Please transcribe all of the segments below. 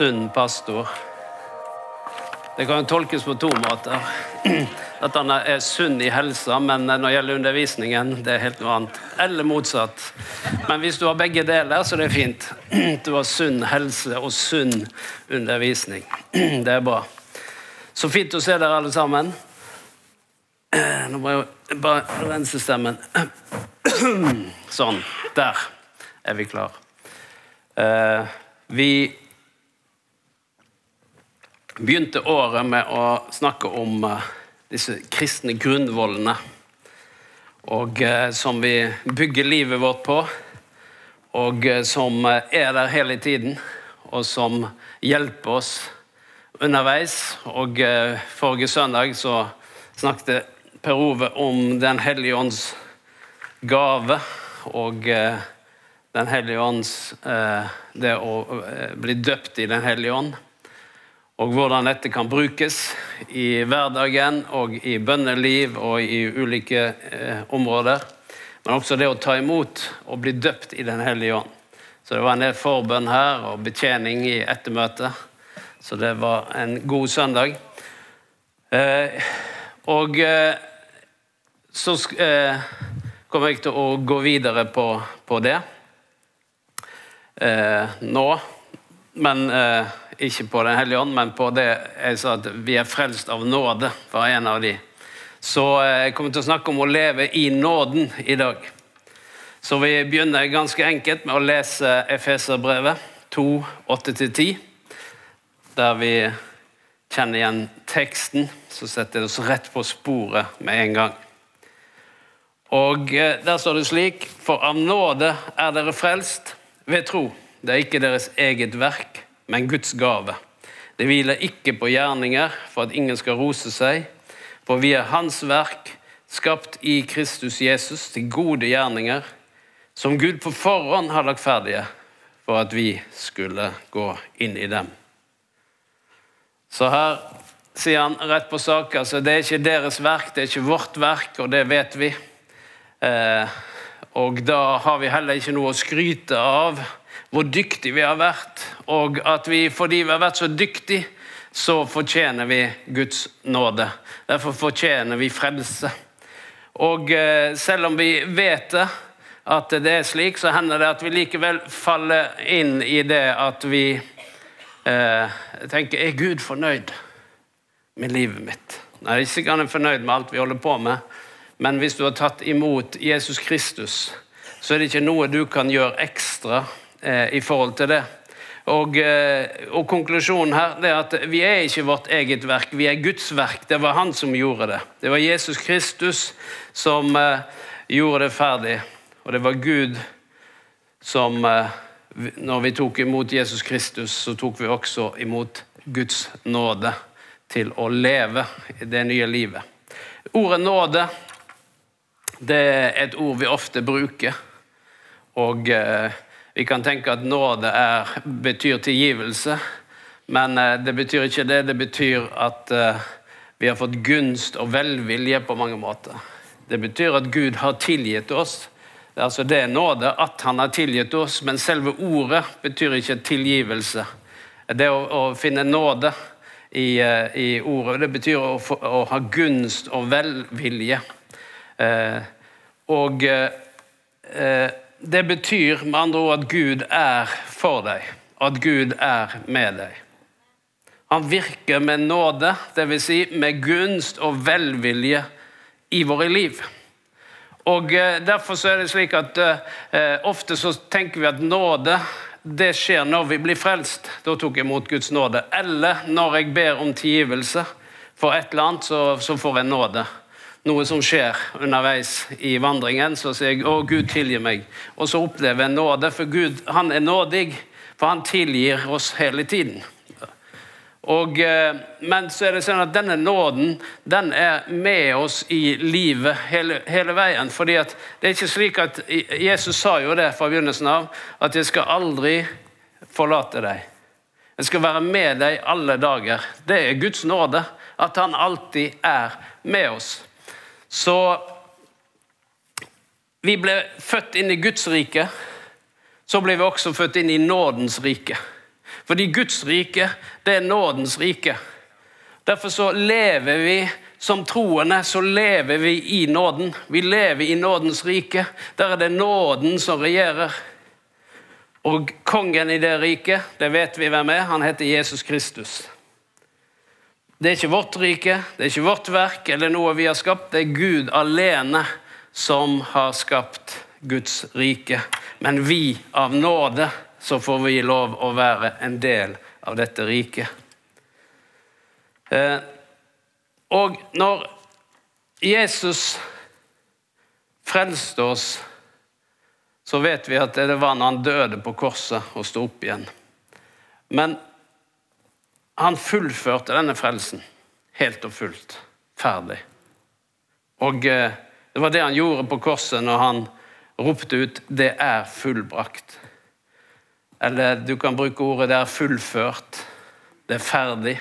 sunn pastor. Det kan jo tolkes på to måter. At han er sunn i helsa, men når det gjelder undervisningen, det er helt noe annet. Eller motsatt. Men hvis du har begge deler, så er det fint. Du har sunn helse og sunn undervisning. Det er bra. Så fint å se dere alle sammen. Nå må jeg bare rense stemmen. Sånn. Der er vi klar. Eh, vi begynte året med å snakke om uh, disse kristne grunnvollene. Og uh, som vi bygger livet vårt på, og uh, som er der hele tiden. Og som hjelper oss underveis. Og forrige søndag så snakket Per Ove om Den hellige ånds gave. Og Den hellige ånds Det å bli døpt i Den hellige ånd og hvordan dette kan brukes i hverdagen og i bønneliv og i ulike eh, områder. Men også det å ta imot og bli døpt i Den hellige ånd. Så det var en del forbønn her og betjening i ettermøtet. Så det var en god søndag. Eh, og eh, så eh, kommer jeg til å gå videre på, på det eh, nå. Men eh, ikke på Den hellige ånd, men på det jeg sa at vi er frelst av nåde, var en av de. Så eh, jeg kommer til å snakke om å leve i nåden i dag. Så vi begynner ganske enkelt med å lese Efeserbrevet 2, 8-10, der vi kjenner igjen teksten. Så setter det oss rett på sporet med en gang. Og eh, Der står det slik.: For av nåde er dere frelst ved tro. Det er ikke deres eget verk men Guds gave. Det hviler ikke på gjerninger for at ingen skal rose seg, for vi er Hans verk, skapt i Kristus Jesus til gode gjerninger, som Gud på forhånd har lagt ferdige for at vi skulle gå inn i dem. Så her sier han rett på sak. altså Det er ikke deres verk, det er ikke vårt verk, og det vet vi. Eh, og da har vi heller ikke noe å skryte av hvor dyktige vi har vært, og at vi fordi vi har vært så dyktige, så fortjener vi Guds nåde. Derfor fortjener vi frelse. Og eh, selv om vi vet det, at det er slik, så hender det at vi likevel faller inn i det at vi eh, tenker Er Gud fornøyd med livet mitt? Nei, ikke sikkert han er fornøyd med alt vi holder på med, men hvis du har tatt imot Jesus Kristus, så er det ikke noe du kan gjøre ekstra Eh, i forhold til det. Og, eh, og, Konklusjonen her er at vi er ikke vårt eget verk, vi er Guds verk. Det var han som gjorde det. Det var Jesus Kristus som eh, gjorde det ferdig. Og det var Gud som eh, Når vi tok imot Jesus Kristus, så tok vi også imot Guds nåde til å leve det nye livet. Ordet nåde det er et ord vi ofte bruker. Og uh, vi kan tenke at nåde er, betyr tilgivelse, men eh, det betyr ikke det. Det betyr at uh, vi har fått gunst og velvilje på mange måter. Det betyr at Gud har tilgitt oss. Det er altså det nåde at han har tilgitt oss, men selve ordet betyr ikke tilgivelse. Det å, å finne nåde i, uh, i, ordet, det betyr å, å, ha gunst og velvilje. Eh, og det betyr med andre ord at Gud er for deg, at Gud er med deg. Han virker med nåde, dvs. Si med gunst og velvilje i våre liv. Og eh, Derfor så er det slik at eh, ofte så tenker vi at nåde det skjer når vi blir frelst. Da tok jeg imot Guds nåde. Eller når jeg ber om tilgivelse for et eller annet, så, så får jeg nåde noe som skjer underveis i vandringen, så sier jeg 'Å, Gud tilgi meg'. Og så opplever jeg nåde, for Gud han er nådig, for han tilgir oss hele tiden. Og, eh, men så er det sånn at denne nåden den er med oss i livet hele, hele veien. fordi at det er ikke slik at Jesus sa jo det fra begynnelsen av, at 'jeg skal aldri forlate deg'. Jeg skal være med deg alle dager. Det er Guds nåde, at han alltid er med oss. Så vi ble født inn i Guds rike. Så ble vi også født inn i nådens rike. Fordi Guds rike, det er nådens rike. Derfor så lever vi som troende, så lever vi i nåden. Vi lever i nådens rike. Der er det nåden som regjerer. Og kongen i det riket, det vet vi hvem er, han heter Jesus Kristus. Det er ikke vårt rike, det er ikke vårt verk eller noe vi har skapt. Det er Gud alene som har skapt Guds rike. Men vi, av nåde, så får vi lov å være en del av dette riket. Eh, og når Jesus frelste oss, så vet vi at det var når han døde på korset og sto opp igjen. Men han fullførte denne frelsen helt og fullt. Ferdig. Og eh, det var det han gjorde på korset når han ropte ut 'Det er fullbrakt'. Eller du kan bruke ordet 'det er fullført'. Det er ferdig.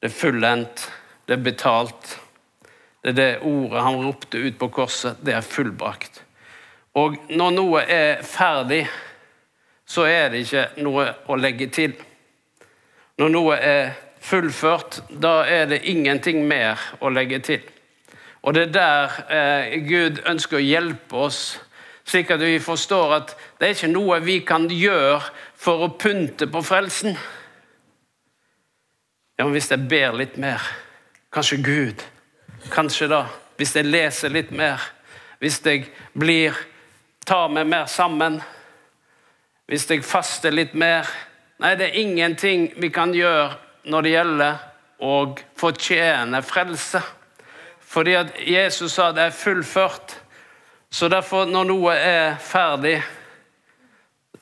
Det er fullendt. Det er betalt. Det er det ordet han ropte ut på korset. Det er fullbrakt. Og når noe er ferdig, så er det ikke noe å legge til. Når noe er fullført, da er det ingenting mer å legge til. Og det er der eh, Gud ønsker å hjelpe oss, slik at vi forstår at det er ikke noe vi kan gjøre for å pynte på frelsen. Ja, men hvis jeg ber litt mer, kanskje Gud Kanskje da. Hvis jeg leser litt mer, hvis jeg blir tar meg mer sammen, hvis jeg faster litt mer Nei, det er ingenting vi kan gjøre når det gjelder å fortjene frelse. Fordi at Jesus sa det er fullført. Så derfor, når noe er ferdig,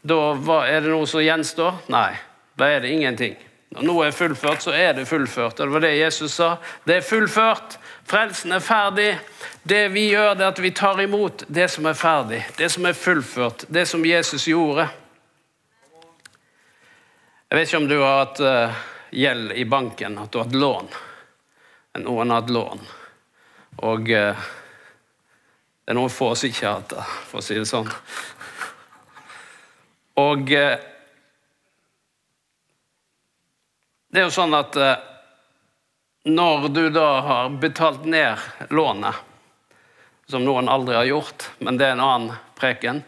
da er det noe som gjenstår? Nei, da er det ingenting. Når noe er fullført, så er det fullført. Det var det Jesus sa. Det er fullført. Frelsen er ferdig. Det vi gjør, det er at vi tar imot det som er ferdig, det som er fullført, det som Jesus gjorde. Jeg vet ikke om du har hatt uh, gjeld i banken, at du har hatt lån. Noen har hatt lån. Og uh, det er noen få som ikke har hatt det, for å si det sånn. Og uh, det er jo sånn at når du da har betalt ned lånet, som noen aldri har gjort, men det er en annen preken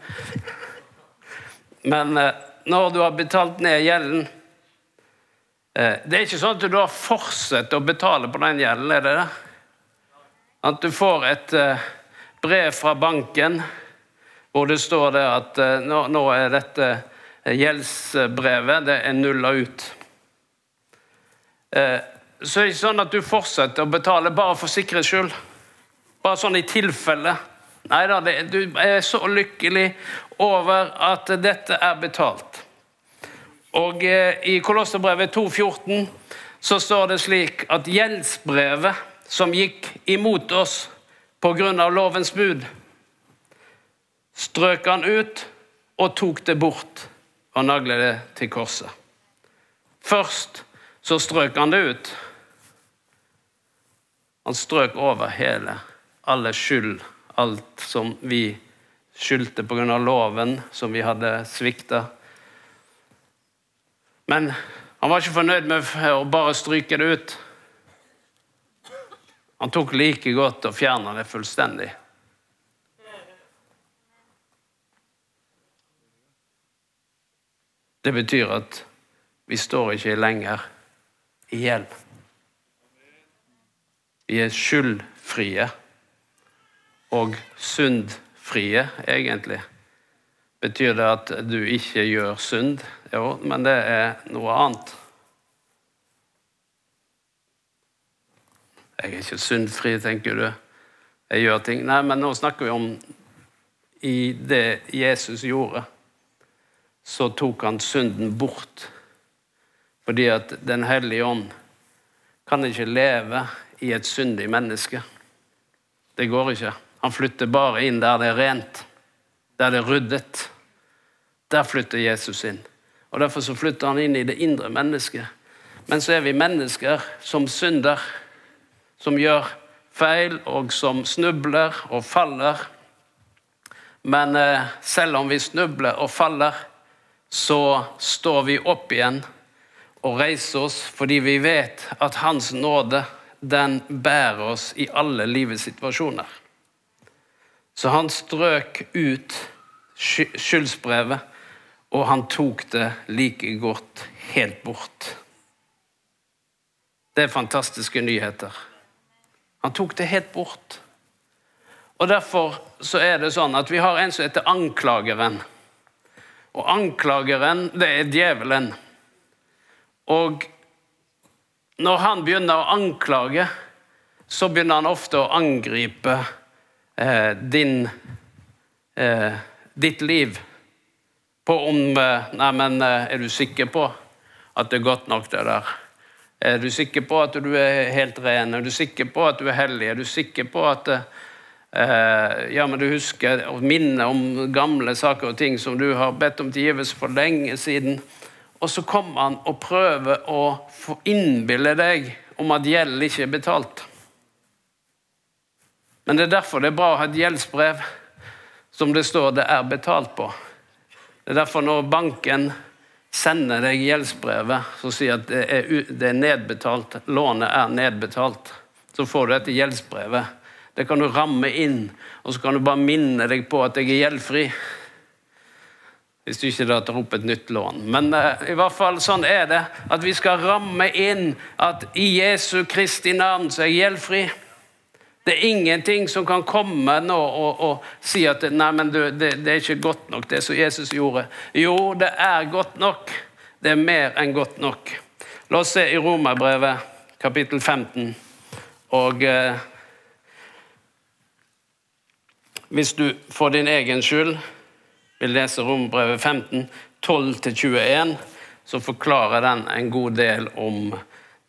Men når du har betalt ned gjelden Det er ikke sånn at du da fortsetter å betale på den gjelden, er det det? At du får et brev fra banken hvor det står det at eh, nå er dette gjeldsbrevet det er nulla ut. Så det er ikke sånn at du fortsetter å betale bare for sikkerhets skyld. Bare sånn i tilfelle. Nei da, du er så lykkelig over at dette er betalt. Og eh, I Kolosserbrevet 2,14 så står det slik at gjeldsbrevet som gikk imot oss pga. lovens bud, strøk han ut og tok det bort og naglet det til korset. Først så strøk han det ut. Han strøk over hele, alle skyld, alt som vi skyldte pga. loven som vi hadde svikta. Men han var ikke fornøyd med å bare stryke det ut. Han tok like godt og fjerna det fullstendig. Det betyr at vi står ikke lenger i gjeld. Vi er skyldfrie og syndfrie, egentlig. Betyr det at du ikke gjør synd? Jo, men det er noe annet. Jeg er ikke syndfri, tenker du. Jeg gjør ting. Nei, men nå snakker vi om i det Jesus gjorde, så tok han synden bort. Fordi at Den hellige ånd kan ikke leve i et syndig menneske. Det går ikke. Han flytter bare inn der det er rent, der det er ryddet. Der flytter Jesus inn. Og Derfor så flytter han inn i det indre mennesket. Men så er vi mennesker som synder som gjør feil, og som snubler og faller. Men eh, selv om vi snubler og faller, så står vi opp igjen og reiser oss fordi vi vet at Hans nåde den bærer oss i alle livets situasjoner. Så han strøk ut skyldsbrevet, og han tok det like godt helt bort. Det er fantastiske nyheter. Han tok det helt bort. Og Derfor så er det sånn at vi har en som heter anklageren. Og anklageren, det er djevelen. Og når han begynner å anklage, så begynner han ofte å angripe eh, din, eh, ditt liv. På om eh, Nei, men eh, er du sikker på at det er godt nok, det der? Er du sikker på at du er helt ren? Er du sikker på at du er hellig? Er du sikker på at eh, ja, men du husker og minner om gamle saker og ting som du har bedt om tilgivelse for lenge siden. Og så kommer han og prøver å få innbille deg om at gjeld ikke er betalt. Men det er derfor det er bra å ha et gjeldsbrev som det står det er betalt på. Det er derfor når banken sender deg gjeldsbrevet som sier at det er, det er nedbetalt, lånet er nedbetalt, så får du dette gjeldsbrevet det kan du ramme inn, og så kan du bare minne deg på at jeg er gjeldfri. Hvis du ikke da tar opp et nytt lån. Men uh, i hvert fall sånn er det. At vi skal ramme inn at i Jesu Kristi navn så er jeg gjeldfri. Det er ingenting som kan komme nå og, og si at nei, men du, det, det, er ikke godt nok, det som Jesus gjorde. Jo, det er godt nok. Det er mer enn godt nok. La oss se i Romerbrevet kapittel 15. Og eh, hvis du for din egen skyld vil lese Romerbrevet 15, 12-21, så forklarer den en god del om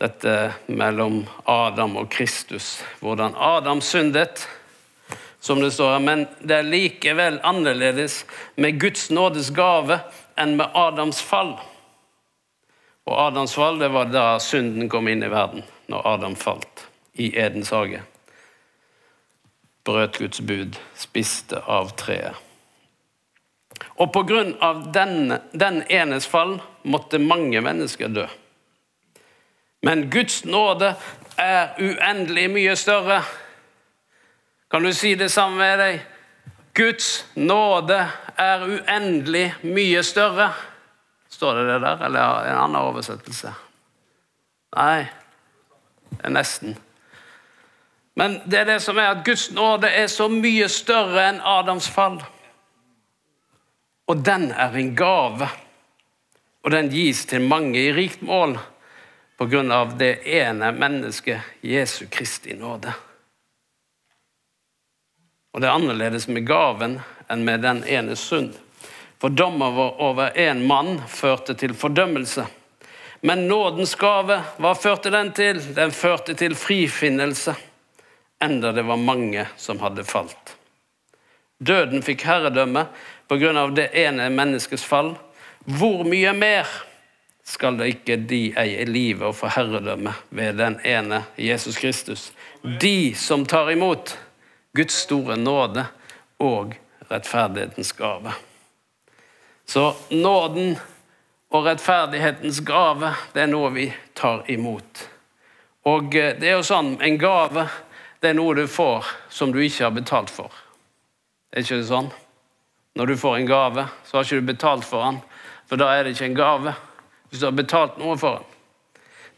dette mellom Adam og Kristus. Hvordan Adam syndet, som det står her. Men det er likevel annerledes med Guds nådes gave enn med Adams fall. Og Adams fall det var da synden kom inn i verden, når Adam falt i Edens hage brøt Guds bud, spiste av treet. Og på grunn av den, den enes fall måtte mange mennesker dø. Men Guds nåde er uendelig mye større. Kan du si det samme med deg? Guds nåde er uendelig mye større. Står det det der, eller en annen oversettelse? Nei, det er nesten. Men det er det som er at Guds nåde er så mye større enn Adams fall. Og den er en gave. Og den gis til mange i rikt mål på grunn av det ene mennesket, Jesu Kristi nåde. Og det er annerledes med gaven enn med den ene synd. For dommer over én mann førte til fordømmelse. Men nådens gave, hva førte den til? Den førte til frifinnelse enda det var mange som hadde falt. Døden fikk herredømme pga. det ene menneskets fall. Hvor mye mer skal da ikke de eie livet og få herredømme ved den ene Jesus Kristus? De som tar imot Guds store nåde og rettferdighetens gave. Så nåden og rettferdighetens gave, det er noe vi tar imot. Og det er jo sånn, en gave det er noe du får som du ikke har betalt for. Er ikke det sånn? Når du får en gave, så har ikke du betalt for den, for da er det ikke en gave. Hvis du har betalt noe for den.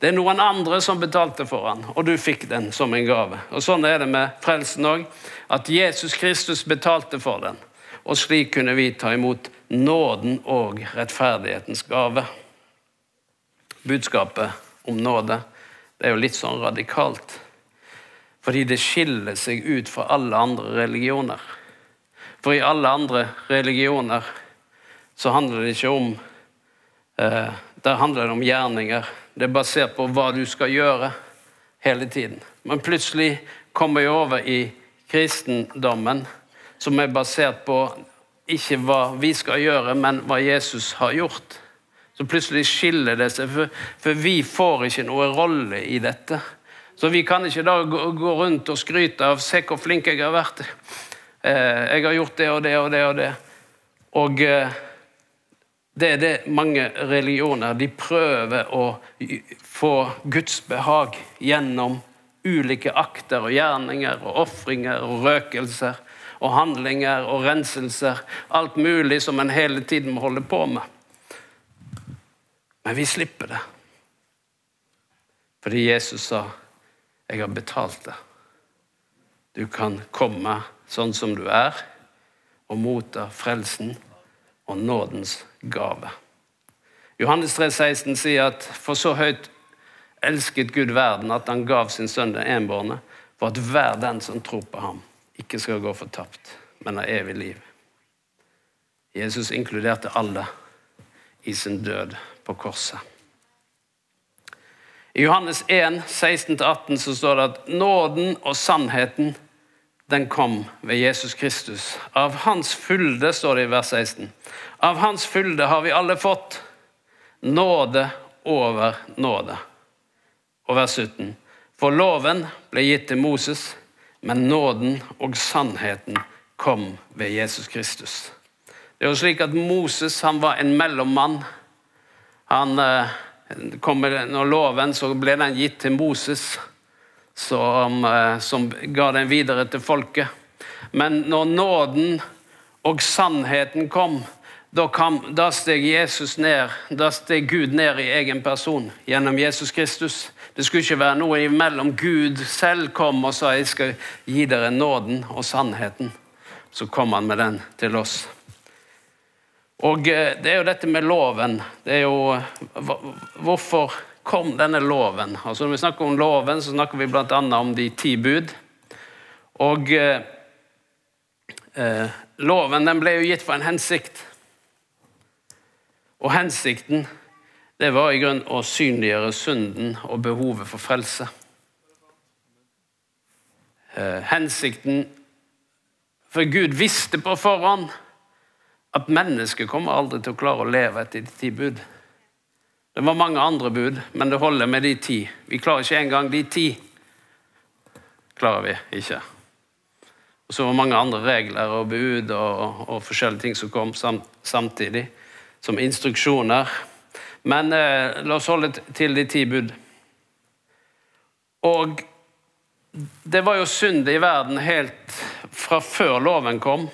Det er noen andre som betalte for den, og du fikk den som en gave. Og Sånn er det med frelsen òg. At Jesus Kristus betalte for den. Og slik kunne vi ta imot nåden og rettferdighetens gave. Budskapet om nåde det er jo litt sånn radikalt. Fordi det skiller seg ut fra alle andre religioner. For i alle andre religioner så handler det ikke om eh, Der handler det om gjerninger. Det er basert på hva du skal gjøre hele tiden. Men plutselig kommer jeg over i kristendommen, som er basert på ikke hva vi skal gjøre, men hva Jesus har gjort. Så plutselig skiller det seg, for, for vi får ikke noe rolle i dette. Så vi kan ikke da gå rundt og skryte av 'se hvor flink jeg har vært'. Eh, 'Jeg har gjort det og det og det og det'. Og eh, det er det mange religioner de prøver å få Guds behag gjennom ulike akter og gjerninger og ofringer og røkelser og handlinger og renselser. Alt mulig som en hele tiden må holde på med. Men vi slipper det. Fordi Jesus sa 'Jeg har betalt det'. Du kan komme sånn som du er, og motta frelsen og nådens gave. Johannes 3, 16 sier at for så høyt elsket Gud verden at han gav sin sønn den enbårne, for at hver den som tror på ham, ikke skal gå fortapt, men ha evig liv. Jesus inkluderte alle i sin død på korset. I Johannes 1, 16-18 så står det at nåden og sannheten den kom ved Jesus Kristus. Av hans fylde, står det i vers 16. Av hans fylde har vi alle fått nåde over nåde. Og vers 17. For loven ble gitt til Moses, men nåden og sannheten kom ved Jesus Kristus. Det er jo slik at Moses han var en mellommann. Han eh, kom med, når loven så ble den gitt til Moses som, eh, som ga den videre til folket. Men når nåden og sannheten kom, da, kom, da steg Jesus ned, da steg Gud ned i egen person gjennom Jesus Kristus. Det skulle ikke være noe imellom. Gud selv kom og sa jeg skal gi dere nåden og sannheten. Så kom han med den til oss. Og eh, Det er jo dette med loven. Det er jo Hvorfor kom denne loven. Altså Når vi snakker om loven, så snakker vi bl.a. om de ti bud. Og eh, eh, loven den ble jo gitt for en hensikt. Og hensikten det var i grunn å synliggjøre synden og behovet for frelse. Eh, hensikten For Gud visste på forhånd at mennesket kommer aldri til å klare å leve etter de ti bud. Det var mange andre bud, men det holder med de ti. Vi klarer ikke engang de ti. klarer vi ikke. Og så var det mange andre regler og bud og, og forskjellige ting som kom samtidig, som instruksjoner. Men eh, la oss holde til de ti bud. Og det var jo synd i verden helt fra før loven kom.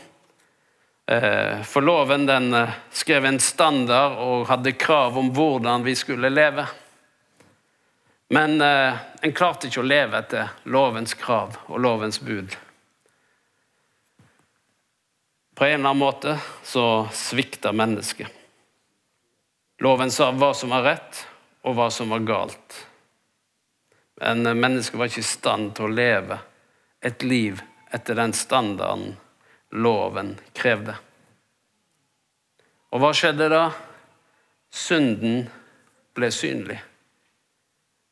Eh, for loven den eh, skrev en standard og hadde krav om hvordan vi skulle leve. Men eh, en klarte ikke å leve etter lovens krav og lovens bud. På en eller annen måte så svikta mennesket. Loven sa hva som var rett, og hva som var galt. Men mennesket var ikke i stand til å leve et liv etter den standarden loven krevde. Og hva skjedde da? Synden ble synlig.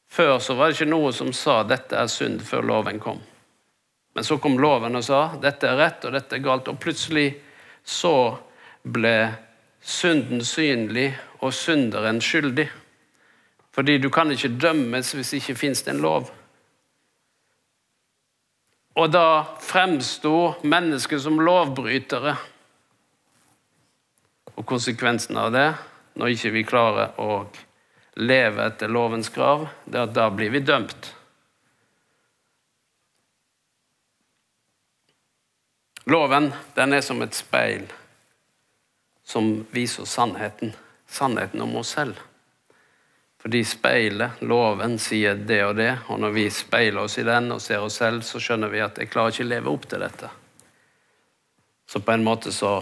Før så var det ikke noe som sa 'dette er synd' før loven kom. Men så kom loven og sa 'dette er rett, og dette er galt'. Og plutselig så ble synden synlig og synderen skyldig. Fordi du kan ikke dømmes hvis det ikke finnes en lov. Og da fremsto mennesket som lovbrytere. Og konsekvensen av det, når ikke vi klarer å leve etter lovens krav, det er at da blir vi dømt. Loven den er som et speil som viser sannheten. Sannheten om oss selv. Fordi speilet, loven, sier det og det, og når vi speiler oss i den og ser oss selv, så skjønner vi at jeg klarer ikke å leve opp til dette. Så på en måte så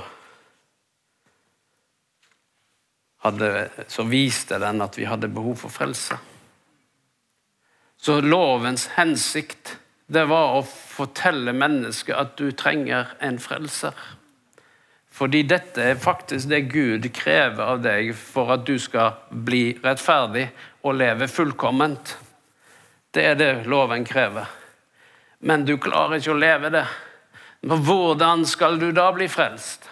hadde, så viste den at vi hadde behov for frelse. Så lovens hensikt det var å fortelle mennesket at du trenger en frelser. Fordi dette er faktisk det Gud krever av deg for at du skal bli rettferdig og leve fullkomment. Det er det loven krever. Men du klarer ikke å leve det. Men hvordan skal du da bli frelst?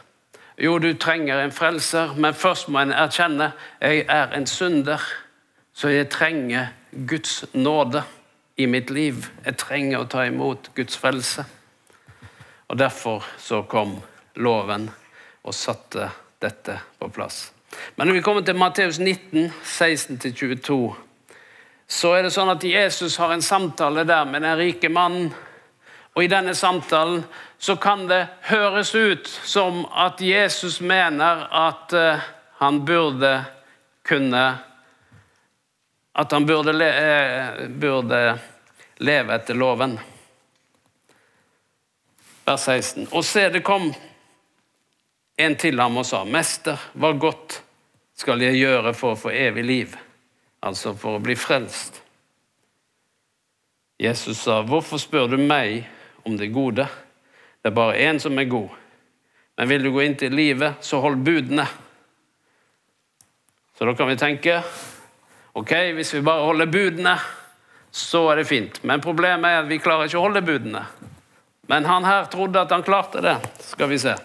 Jo, du trenger en frelser, men først må en erkjenne jeg er en synder. Så jeg trenger Guds nåde i mitt liv. Jeg trenger å ta imot Guds frelse. Og Derfor så kom loven og satte dette på plass. Men når vi kommer til Matteus 19, 16-22, så er det sånn at Jesus har en samtale der med den rike mannen. Og i denne samtalen så kan det høres ut som at Jesus mener at uh, han burde kunne At han burde, le, uh, burde leve etter loven. Vers 16. Og se, det kom en til ham og sa, Mester, hva godt skal jeg gjøre for å få evig liv? Altså for å bli frelst. Jesus sa, hvorfor spør du meg om det gode? Det er bare én som er god. Men vil du gå inn til livet, så hold budene. Så da kan vi tenke ok, hvis vi bare holder budene, så er det fint. Men problemet er at vi klarer ikke å holde budene. Men han her trodde at han klarte det. Skal vi se.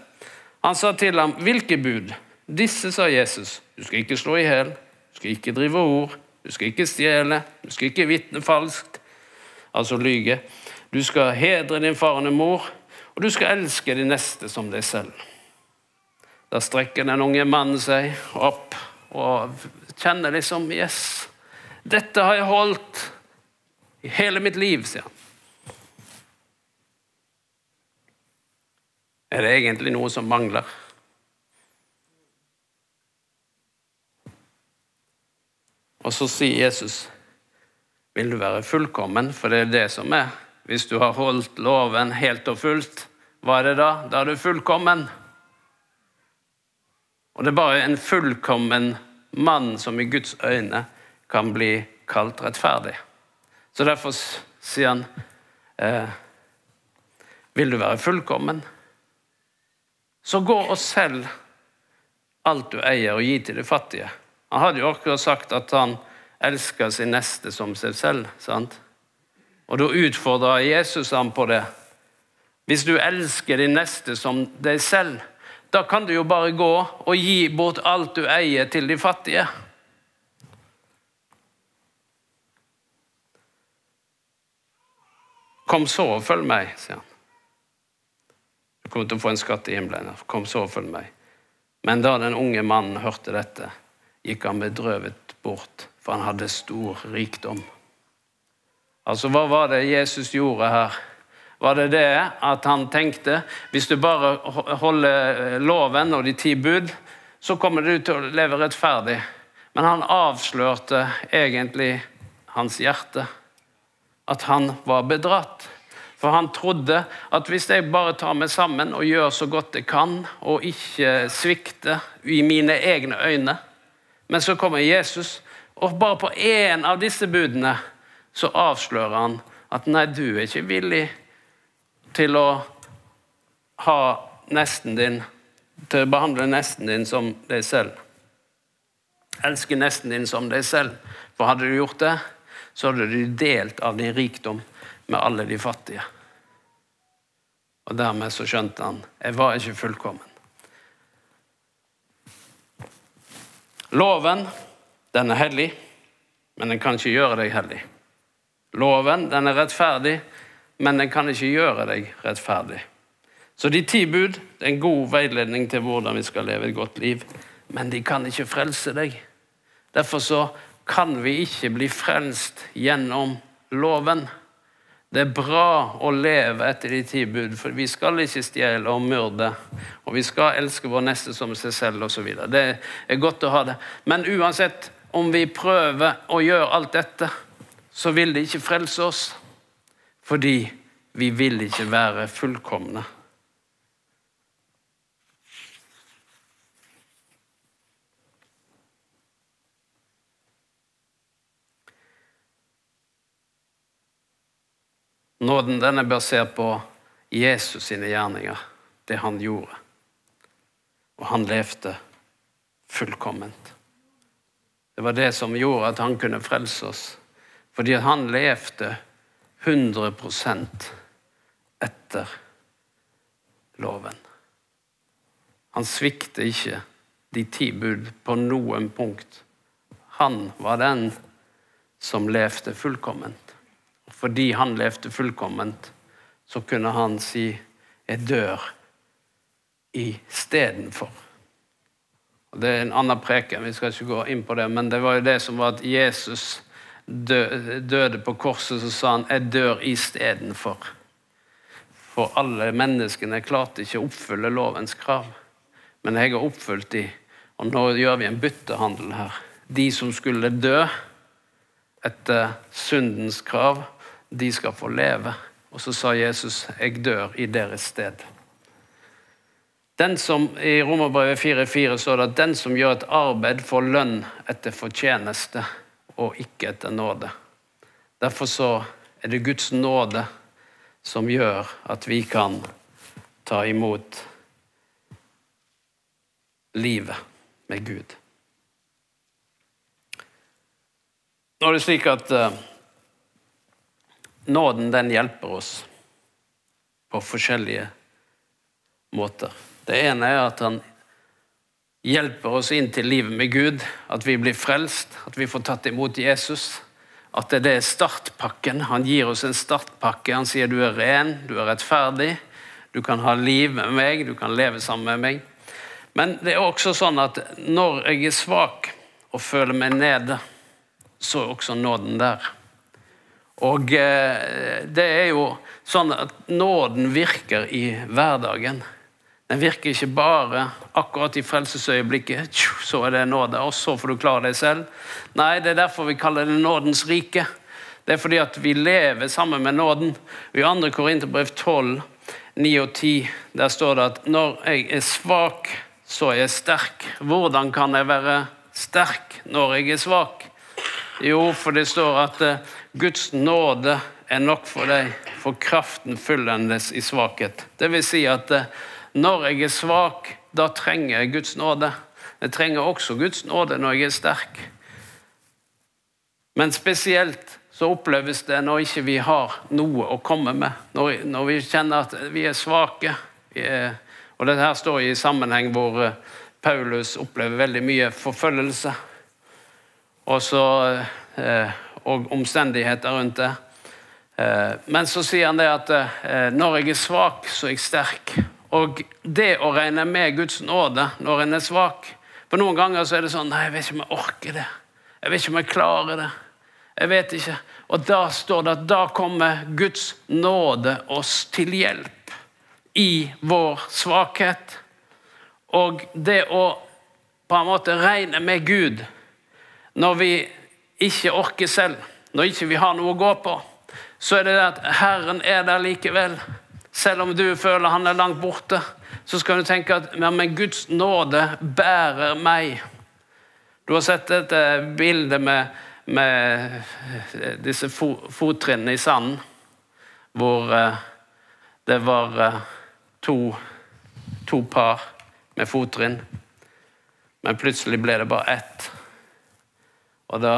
Han sa til ham, 'Hvilke bud?' Disse, sa Jesus. Du skal ikke slå i hjel, du skal ikke drive ord, du skal ikke stjele, du skal ikke vitne falskt, altså lyge. Du skal hedre din far og din mor, og du skal elske din neste som deg selv. Da strekker den unge mannen seg opp og kjenner liksom Yes, dette har jeg holdt i hele mitt liv, sier han. Er det egentlig noe som mangler? Og så sier Jesus, 'Vil du være fullkommen?' For det er det som er. Hvis du har holdt loven helt og fullt, hva er det da? Da er du fullkommen. Og det er bare en fullkommen mann som i Guds øyne kan bli kalt rettferdig. Så derfor sier han, eh, 'Vil du være fullkommen?' Så gå og selg alt du eier, og gi til de fattige. Han hadde jo akkurat sagt at han elsker sin neste som seg selv. sant? Og da utfordra Jesus ham på det. Hvis du elsker din neste som deg selv, da kan du jo bare gå og gi bort alt du eier, til de fattige. Kom så og følg meg, sier han. Kommer til å få en skatt i himmelen. Kom så og følg meg. Men da den unge mannen hørte dette, gikk han bedrøvet bort, for han hadde stor rikdom. Altså, hva var det Jesus gjorde her? Var det det at han tenkte hvis du bare holder loven og de ti bud, så kommer du til å leve rettferdig? Men han avslørte egentlig hans hjerte. At han var bedratt. For han trodde at hvis jeg bare tar meg sammen og gjør så godt jeg kan, og ikke svikter i mine egne øyne Men så kommer Jesus, og bare på én av disse budene så avslører han at nei, du er ikke villig til å ha nesten din Til å behandle nesten din som deg selv. Elske nesten din som deg selv. For hadde du gjort det, så hadde du delt av din rikdom med alle de fattige. Og dermed så skjønte han jeg var ikke fullkommen. Loven, den er hellig, men den kan ikke gjøre deg hellig. Loven, den er rettferdig, men den kan ikke gjøre deg rettferdig. Så de ti bud det er en god veiledning til hvordan vi skal leve et godt liv, men de kan ikke frelse deg. Derfor så kan vi ikke bli frelst gjennom loven. Det er bra å leve etter de ti for vi skal ikke stjele og myrde. Og vi skal elske vår neste som seg selv osv. Det er godt å ha det. Men uansett om vi prøver å gjøre alt dette, så vil det ikke frelse oss. Fordi vi vil ikke være fullkomne. Nåden den er basert på Jesus sine gjerninger, det han gjorde. Og han levde fullkomment. Det var det som gjorde at han kunne frelse oss. Fordi han levde 100% etter loven. Han svikter ikke de ti bud på noen punkt. Han var den som levde fullkomment. Fordi han levde fullkomment, så kunne han si 'jeg dør istedenfor'. Det er en annen preken, vi skal ikke gå inn på det, men det var jo det som var at Jesus døde på korset, så sa han 'jeg dør istedenfor'. For alle menneskene klarte ikke å oppfylle lovens krav. Men jeg har oppfylt de, og nå gjør vi en byttehandel her. De som skulle dø etter syndens krav, de skal få leve. Og så sa Jesus, 'Jeg dør i deres sted'. Den som, I Romerbrevet 4,4 står det at den som gjør et arbeid, får lønn etter fortjeneste og ikke etter nåde. Derfor så er det Guds nåde som gjør at vi kan ta imot livet med Gud. Nå er det slik at uh, nåden den hjelper oss på forskjellige måter. Det ene er at han hjelper oss inn til livet med Gud, at vi blir frelst, at vi får tatt imot Jesus. At det er startpakken. Han gir oss en startpakke. Han sier du er ren, du er rettferdig, du kan ha liv med meg, du kan leve sammen med meg. Men det er også sånn at når jeg er svak og føler meg nede, så er også nåden der. Og eh, det er jo sånn at nåden virker i hverdagen. Den virker ikke bare akkurat i frelsesøyeblikket, så er det nåde, og så får du klare deg selv. Nei, det er derfor vi kaller det nådens rike. Det er fordi at vi lever sammen med nåden. I 2. Korinterbrev 12, 9 og 10, der står det at når jeg er svak, så er jeg sterk. Hvordan kan jeg være sterk når jeg er svak? Jo, for det står at uh, Guds nåde er nok for deg, for kraften fyllendes i svakhet. Det vil si at uh, når jeg er svak, da trenger jeg Guds nåde. Jeg trenger også Guds nåde når jeg er sterk. Men spesielt så oppleves det når ikke vi har noe å komme med. Når, når vi kjenner at vi er svake. Vi er, og dette her står i sammenheng hvor uh, Paulus opplever veldig mye forfølgelse og, så, eh, og omstendigheter rundt det. Eh, men så sier han det at eh, når jeg er svak, så er jeg sterk. Og det å regne med Guds nåde når en er svak For noen ganger så er det sånn Nei, jeg vet ikke om jeg orker det. Jeg vet ikke om jeg klarer det. Jeg vet ikke. Og da står det at da kommer Guds nåde oss til hjelp i vår svakhet. Og det å på en måte regne med Gud når vi ikke orker selv, når ikke vi har noe å gå på, så er det det at Herren er der likevel. Selv om du føler han er langt borte, så skal du tenke at ja, men Guds nåde bærer meg. Du har sett dette bildet med, med disse fottrinnene i sanden, hvor eh, det var eh, to, to par med fottrinn, men plutselig ble det bare ett. Og da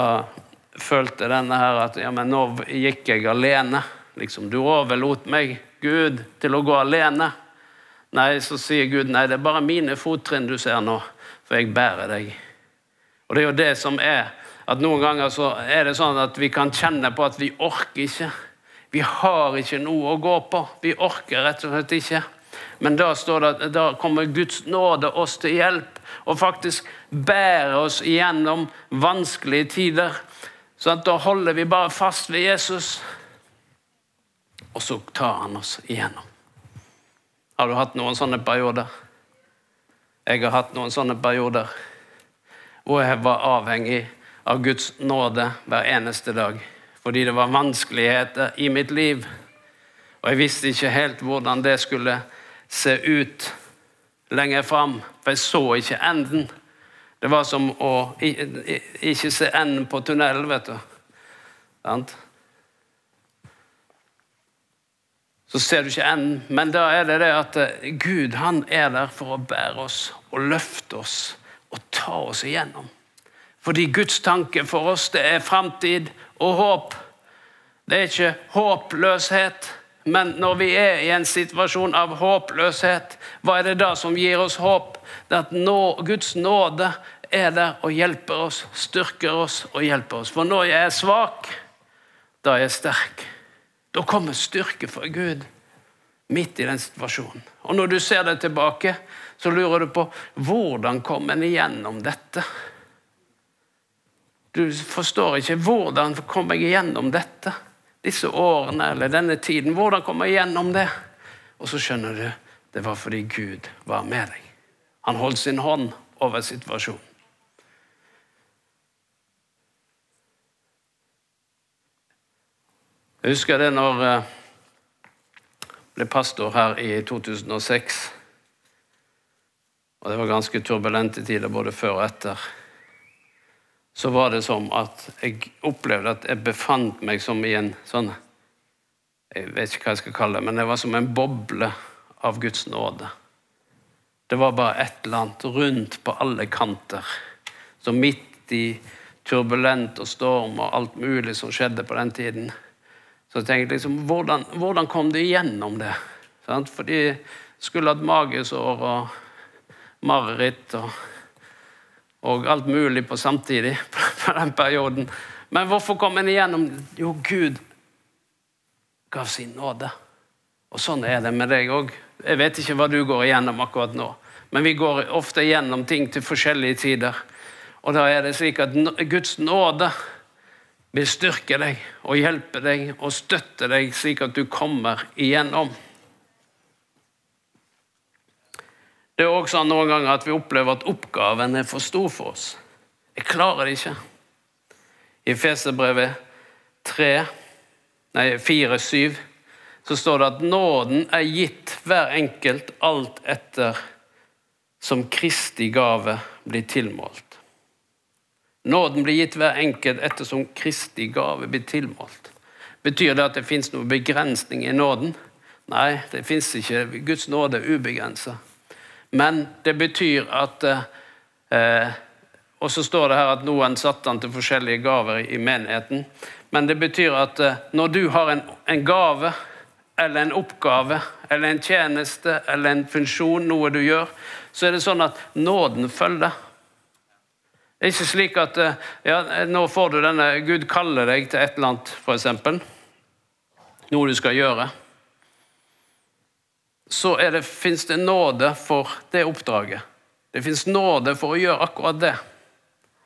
følte denne her at ja, men nå gikk jeg alene. Liksom, du overlot meg, Gud, til å gå alene. Nei, så sier Gud nei, det er bare mine fottrinn du ser nå, for jeg bærer deg. Og det er jo det som er at noen ganger så er det sånn at vi kan kjenne på at vi orker ikke. Vi har ikke noe å gå på. Vi orker rett og slett ikke. Men da, står det da kommer Guds nåde oss til hjelp og faktisk bærer oss igjennom vanskelige tider. Så da holder vi bare fast ved Jesus, og så tar han oss igjennom. Har du hatt noen sånne perioder? Jeg har hatt noen sånne perioder hvor jeg var avhengig av Guds nåde hver eneste dag. Fordi det var vanskeligheter i mitt liv. Og jeg visste ikke helt hvordan det skulle se ut lenger fram, for jeg så ikke enden. Det var som å ikke se enden på tunnelen, vet du. Så ser du ikke enden, men da er det det at eh, Gud han er der for å bære oss og løfte oss og ta oss igjennom. Fordi Guds tanke for oss, det er framtid og håp. Det er ikke håpløshet. Men når vi er i en situasjon av håpløshet, hva er det da som gir oss håp? Det er at nå, Guds nåde er der og hjelper oss, styrker oss og hjelper oss. For når jeg er svak, da er jeg sterk. Da kommer styrke fra Gud. midt i den situasjonen. Og når du ser deg tilbake, så lurer du på hvordan kom en igjennom dette? Du forstår ikke hvordan kom jeg igjennom dette? Disse årene eller denne tiden. Hvordan kom jeg igjennom det? Og så skjønner du det var fordi Gud var med deg. Han holdt sin hånd over situasjonen. Jeg husker det når jeg ble pastor her i 2006. Og det var ganske turbulente tider både før og etter. Så var det som at jeg opplevde at jeg befant meg som i en sånn Jeg vet ikke hva jeg skal kalle det, men det var som en boble av Guds nåde. Det var bare et eller annet rundt på alle kanter. Så midt i turbulent og storm og alt mulig som skjedde på den tiden, så tenkte jeg liksom, hvordan, hvordan kom de igjennom det? For de skulle hatt magesår og mareritt og, og, alt mulig på samtidig på den perioden. Men hvorfor kom en igjennom? Jo, Gud gav sin nåde. Og sånn er det med deg òg. Jeg vet ikke hva du går igjennom akkurat nå, men vi går ofte igjennom ting til forskjellige tider. Og da er det slik at Guds nåde vil styrke deg og hjelpe deg og støtte deg, slik at du kommer igjennom. Det er også noen ganger at vi opplever at oppgaven er for stor for oss. Jeg klarer det ikke. I Feserbrevet 3, nei 4-7 så står det at nåden er gitt hver enkelt alt etter som Kristi gave blir tilmålt. Nåden blir gitt hver enkelt ettersom Kristi gave blir tilmålt. Betyr det at det fins noen begrensning i nåden? Nei, det fins ikke. Guds nåde er ubegrensa. Men det betyr at eh, Og så står det her at noen satte han til forskjellige gaver i menigheten. Men det betyr at eh, når du har en, en gave eller en oppgave eller en tjeneste eller en funksjon, noe du gjør, så er det sånn at nåden følger. Det er ikke slik at eh, ja, nå får du denne Gud kaller deg til et eller annet, f.eks. Noe du skal gjøre. Så fins det nåde for det oppdraget. Det fins nåde for å gjøre akkurat det.